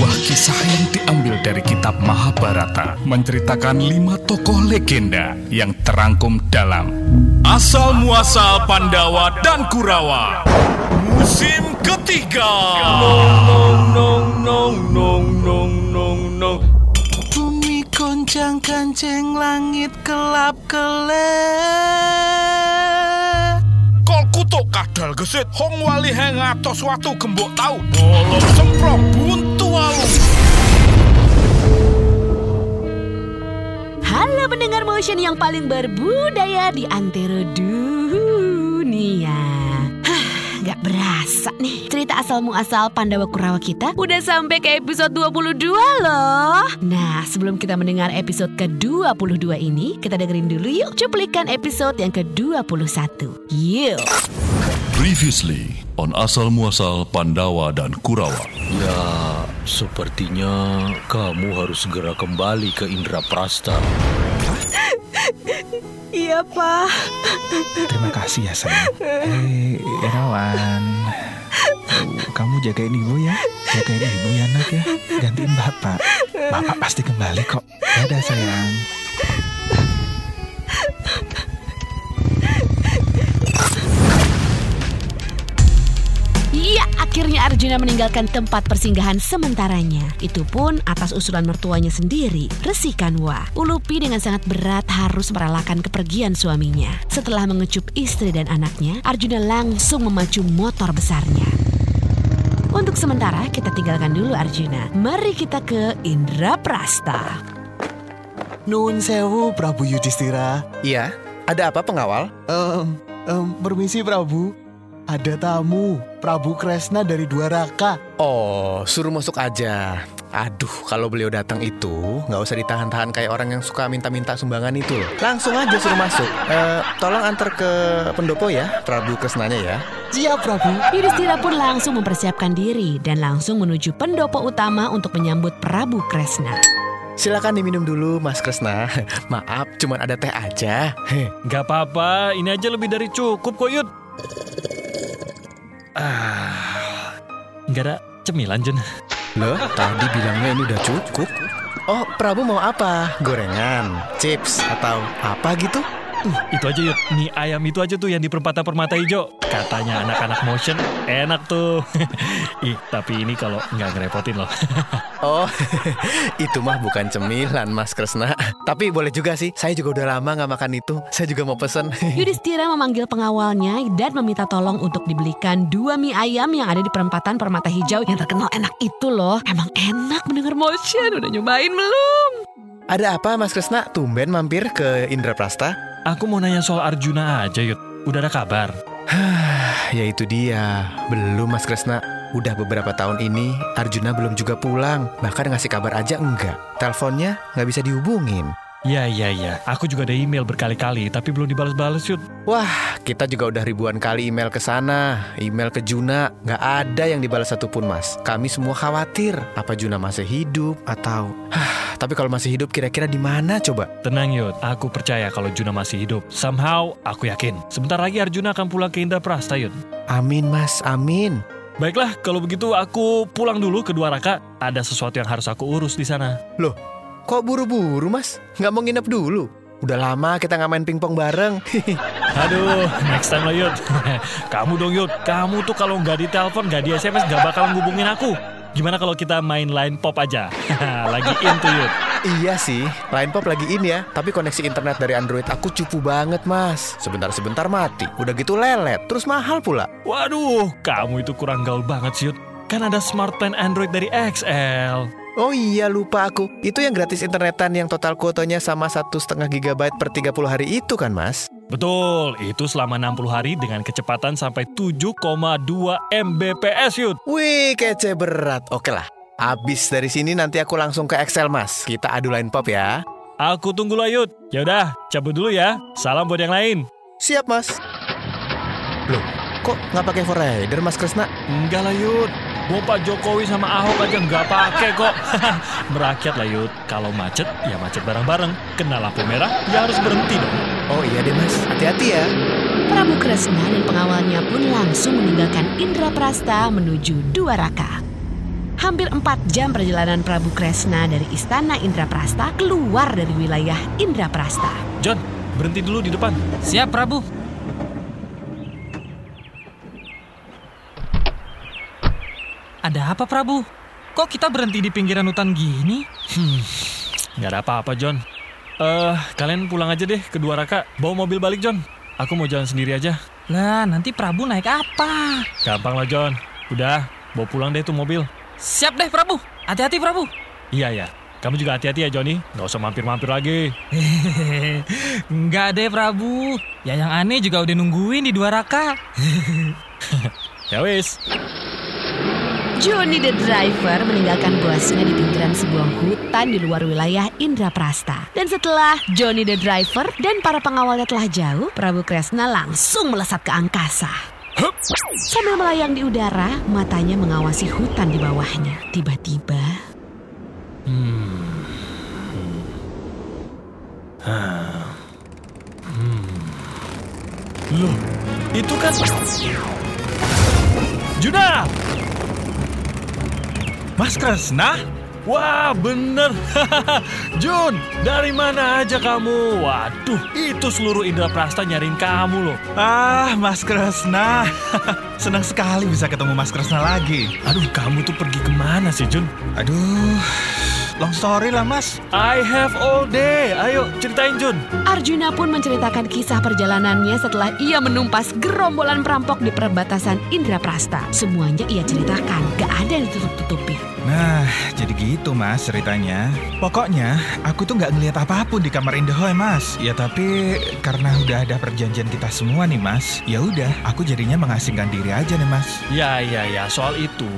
Sebuah kisah yang diambil dari kitab Mahabharata menceritakan lima tokoh legenda yang terangkum dalam. Asal Muasal Pandawa dan Kurawa. Musim ketiga. Nong nong nong nong nong nong nong Bumi goncang kancing langit kelap kelep Kol kutuk kadal gesit? Hong wali hengatos watu gembok tau. Bolong semprong buntu walu Halo pendengar motion yang paling berbudaya di antero dunia. Hah, Gak berasa nih. Cerita asal Pandawa Kurawa kita Udah sampai ke episode 22 loh. Nah sebelum kita mendengar episode ke-22 ini Kita dengerin dulu yuk cuplikan episode yang ke-21 Yuk Previously on Asal Muasal Pandawa dan Kurawa. Ya, sepertinya kamu harus segera kembali ke Indra Prasta. Iya pak. Terima kasih ya sayang. Eh Irawan Kamu jagain ibu ya. Jagain ibu ya nak ya. Gantiin bapak. Bapak pasti kembali kok. Dadah sayang akhirnya Arjuna meninggalkan tempat persinggahan sementaranya. Itu pun atas usulan mertuanya sendiri, Resi Kanwa. Ulupi dengan sangat berat harus merelakan kepergian suaminya. Setelah mengecup istri dan anaknya, Arjuna langsung memacu motor besarnya. Untuk sementara kita tinggalkan dulu Arjuna. Mari kita ke Indraprasta. Nun sewu Prabu Yudhistira. Iya, ada apa pengawal? Em, em, permisi Prabu. Ada tamu, Prabu Kresna dari Dwaraka. Oh, suruh masuk aja. Aduh, kalau beliau datang itu nggak usah ditahan-tahan kayak orang yang suka minta-minta sumbangan itu loh. Langsung aja suruh masuk. Eh, tolong antar ke pendopo ya, Prabu Kresnanya ya. Siap Prabu. Yudhistira pun langsung mempersiapkan diri dan langsung menuju pendopo utama untuk menyambut Prabu Kresna. Silakan diminum dulu, Mas Kresna. Maaf, cuman ada teh aja. Heh, Gak apa-apa, ini aja lebih dari cukup kok Yud. Ah, nggak ada cemilan Jen. Loh, tadi bilangnya ini udah cukup. Oh, Prabu mau apa? Gorengan, chips, atau apa gitu? Uh, itu aja Yud, mie ayam itu aja tuh yang di perempatan permata hijau. Katanya anak-anak motion enak tuh. Ih, tapi ini kalau nggak ngerepotin loh. Oh, itu mah bukan cemilan, Mas Kresna. Tapi boleh juga sih, saya juga udah lama nggak makan itu. Saya juga mau pesen. Yudhistira memanggil pengawalnya dan meminta tolong untuk dibelikan dua mie ayam yang ada di perempatan permata hijau yang terkenal enak itu loh. Emang enak mendengar motion, udah nyobain belum? Ada apa, Mas Kresna? Tumben mampir ke Indraprasta? Aku mau nanya soal Arjuna aja Yud. Udah ada kabar? ya itu dia. Belum, Mas Kresna. Udah beberapa tahun ini, Arjuna belum juga pulang. Bahkan ngasih kabar aja enggak. Teleponnya nggak bisa dihubungin. Ya, ya, ya. Aku juga ada email berkali-kali, tapi belum dibalas-balas Yud. Wah, kita juga udah ribuan kali email ke sana, email ke Juna, nggak ada yang dibalas satupun mas. Kami semua khawatir, apa Juna masih hidup atau, Hah, tapi kalau masih hidup kira-kira di mana coba? Tenang Yud, aku percaya kalau Juna masih hidup. Somehow, aku yakin. Sebentar lagi Arjuna akan pulang ke Indraprasta Yud. Amin mas, amin. Baiklah, kalau begitu aku pulang dulu ke Dwaraka. Ada sesuatu yang harus aku urus di sana. Loh, kok buru-buru mas? Nggak mau nginep dulu? Udah lama kita nggak main pingpong bareng. Aduh, next time lah Yud. kamu dong Yud, kamu tuh kalau nggak di telepon, nggak di SMS, nggak bakal ngubungin aku. Gimana kalau kita main line pop aja? Lagi in tuh Yud. iya sih, Line Pop lagi in ya. Tapi koneksi internet dari Android aku cupu banget mas. Sebentar-sebentar mati. Udah gitu lelet, terus mahal pula. Waduh, kamu itu kurang gaul banget sih Yud. Kan ada smart plan Android dari XL. Oh iya lupa aku. Itu yang gratis internetan yang total kuotanya sama satu setengah gigabyte per 30 hari itu kan mas? Betul, itu selama 60 hari dengan kecepatan sampai 7,2 Mbps Yud. Wih kece berat. Oke lah. Abis dari sini nanti aku langsung ke Excel mas. Kita adu line pop ya. Aku tunggu lah Yud. Yaudah, cabut dulu ya. Salam buat yang lain. Siap mas. Loh, kok nggak pakai Rider mas Kresna? Enggak lah Yud. Mau Pak Jokowi sama Ahok aja nggak pakai kok. Merakyat lah Yud. Kalau macet, ya macet bareng-bareng. Kena lampu merah, ya harus berhenti dong. Oh iya deh mas. Hati-hati ya. Prabu Kresna dan pengawalnya pun langsung meninggalkan Indraprasta menuju Dwaraka. Hampir 4 jam perjalanan Prabu Kresna dari Istana Indraprasta keluar dari wilayah Indraprasta. John, berhenti dulu di depan. Siap, Prabu. Ada apa, Prabu? Kok kita berhenti di pinggiran hutan gini? Hmm, nggak ada apa-apa, John. Eh, kalian pulang aja deh ke dua raka. Bawa mobil balik, John. Aku mau jalan sendiri aja. Lah, nanti Prabu naik apa? Gampang lah, John. Udah, bawa pulang deh tuh mobil. Siap deh, Prabu. Hati-hati, Prabu. Iya, ya. Kamu juga hati-hati ya, Johnny. Nggak usah mampir-mampir lagi. Hehehe, Enggak deh, Prabu. Ya yang aneh juga udah nungguin di dua raka. Ya wis. Johnny the driver meninggalkan bosnya di pinggiran sebuah hutan di luar wilayah Indraprasta. Dan setelah Johnny the driver dan para pengawalnya telah jauh, Prabu Kresna langsung melesat ke angkasa. Sambil melayang di udara, matanya mengawasi hutan di bawahnya. Tiba-tiba, Loh, itu kan... Juna! Mas Kresna? Wah, bener. Jun, dari mana aja kamu? Waduh, itu seluruh Indra Prasta nyariin kamu loh. Ah, Mas Kresna. Senang sekali bisa ketemu Mas Kresna lagi. Aduh, kamu tuh pergi ke mana sih, Jun? Aduh, long story lah Mas. I have all day. Ayo, ceritain, Jun. Arjuna pun menceritakan kisah perjalanannya setelah ia menumpas gerombolan perampok di perbatasan Indraprasta. Semuanya ia ceritakan, gak ada yang ditutup-tutupi. Nah, jadi gitu mas ceritanya. Pokoknya, aku tuh nggak ngelihat apa pun di kamar Indahoy mas. Ya tapi karena udah ada perjanjian kita semua nih mas. Ya udah, aku jadinya mengasingkan diri aja nih mas. Ya, ya, ya. Soal itu,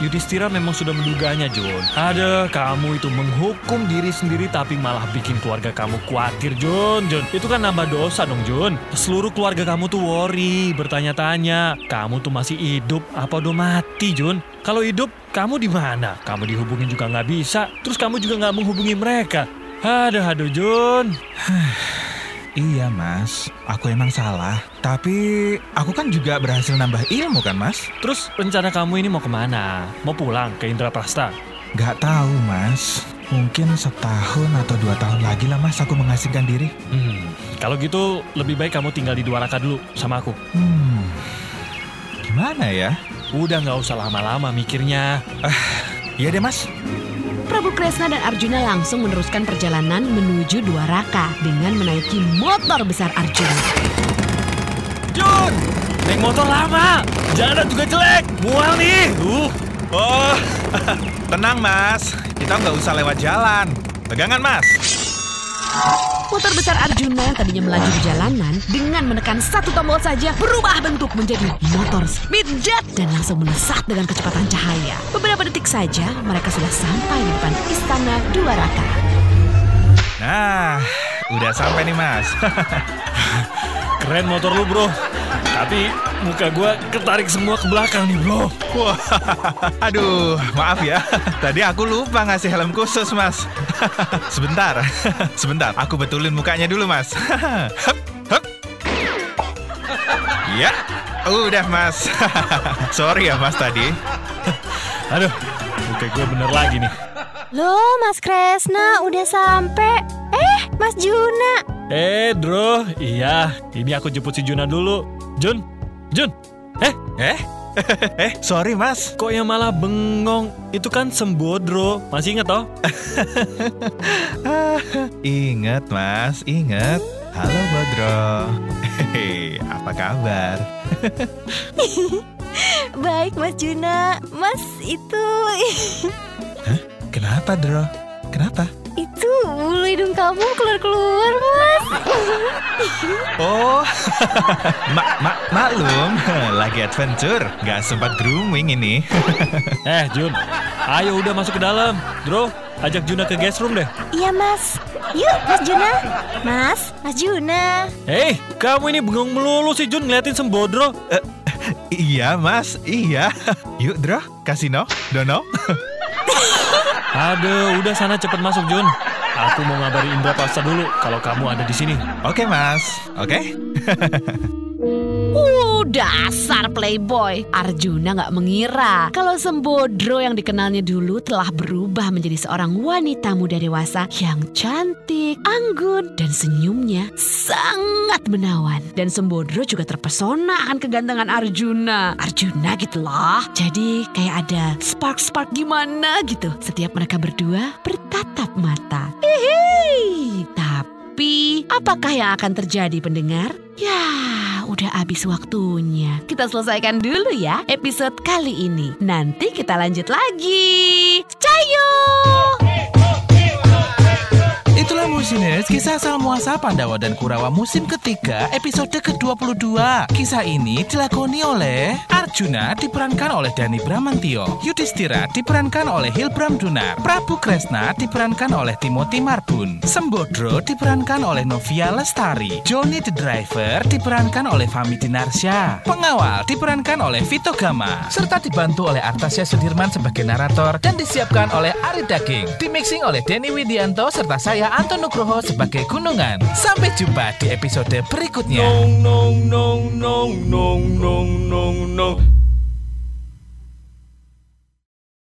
Yudhistira memang sudah menduganya, Jun. Ada, kamu itu menghukum diri sendiri tapi malah bikin keluarga kamu khawatir, Jun. Jun, itu kan nambah dosa dong, Jun. Seluruh keluarga kamu tuh worry, bertanya-tanya. Kamu tuh masih hidup apa udah mati, Jun? Kalau hidup, kamu di mana? Kamu dihubungin juga nggak bisa. Terus kamu juga nggak menghubungi mereka. Aduh, aduh, Jun. Iya mas, aku emang salah. Tapi aku kan juga berhasil nambah ilmu kan mas? Terus rencana kamu ini mau ke mana? Mau pulang ke Indraprasta? Gak tahu mas. Mungkin setahun atau dua tahun lagi lah mas aku mengasingkan diri. Hmm, kalau gitu lebih baik kamu tinggal di dua raka dulu sama aku. Hmm, gimana ya? Udah nggak usah lama-lama mikirnya. Iya deh mas. Kresna dan Arjuna langsung meneruskan perjalanan menuju Dua Raka dengan menaiki motor besar Arjuna. Jun, naik motor lama, jalan juga jelek, mual nih. Uh, Oh, tenang mas. Kita nggak usah lewat jalan. Pegangan mas. Motor besar Arjuna yang tadinya melaju di jalanan dengan menekan satu tombol saja berubah bentuk menjadi motor speed jet dan langsung melesat dengan kecepatan cahaya. Beberapa detik saja mereka sudah sampai di depan istana Dua Raka. Nah, udah sampai nih mas. keren motor lu bro. Tapi muka gua ketarik semua ke belakang nih bro. Wah, aduh, maaf ya. Tadi aku lupa ngasih helm khusus, Mas. Sebentar, sebentar. Aku betulin mukanya dulu, Mas. Hup, hup. Ya, udah, Mas. Sorry ya, Mas tadi. Aduh, muka gua bener lagi nih. Loh, Mas Kresna udah sampai. Eh, Mas Juna. Eh, Bro, iya, ini aku jemput si Juna dulu. Jun, Jun, eh, Eh, eh, sorry, Mas. kok yang malah bengong? Itu kan Sembodro, masih inget toh? Ingat, Mas, ingat. Halo, Bodro. Hehe, apa kabar? Baik, Mas Juna. Mas, itu... Kenapa, Dro? Kenapa? Bulu hidung kamu keluar-keluar, Mas. Oh, mak mak maklum, lagi adventure, nggak sempat grooming ini. Eh, Jun, ayo udah masuk ke dalam. Bro, ajak Juna ke guest room deh. Iya, Mas. Yuk, Mas Juna. Mas, Mas Juna. Hei, kamu ini bengong melulu sih Jun ngeliatin Sembodro. Eh, iya mas, iya. Yuk Dro, kasino, Dono. Aduh, udah sana cepet masuk Jun. Aku mau ngabari Indra Pasta dulu kalau kamu ada di sini. Oke mas, oke. Uh, dasar playboy. Arjuna nggak mengira kalau Sembodro yang dikenalnya dulu telah berubah menjadi seorang wanita muda dewasa yang cantik, anggun, dan senyumnya sangat menawan. Dan Sembodro juga terpesona akan kegantengan Arjuna. Arjuna gitu loh. Jadi kayak ada spark-spark gimana gitu. Setiap mereka berdua bertatap mata. Hihi. Tapi apakah yang akan terjadi pendengar? Ya, udah habis waktunya. Kita selesaikan dulu ya episode kali ini. Nanti kita lanjut lagi. Cayo! Musiners, kisah asal muasal Pandawa dan Kurawa musim ketiga episode ke-22. Kisah ini dilakoni oleh Arjuna diperankan oleh Dani Bramantio, Yudhistira diperankan oleh Hilbram Dunar, Prabu Kresna diperankan oleh Timothy Marbun, Sembodro diperankan oleh Novia Lestari, Johnny the Driver diperankan oleh Fami Dinarsya, Pengawal diperankan oleh Vito Gama, serta dibantu oleh Artasya Sudirman sebagai narator dan disiapkan oleh Ari Daging, dimixing oleh Denny Widianto serta saya Anton Nugroho sebagai Gunungan. Sampai jumpa di episode berikutnya. Nong nong nong nong nong nong nong nong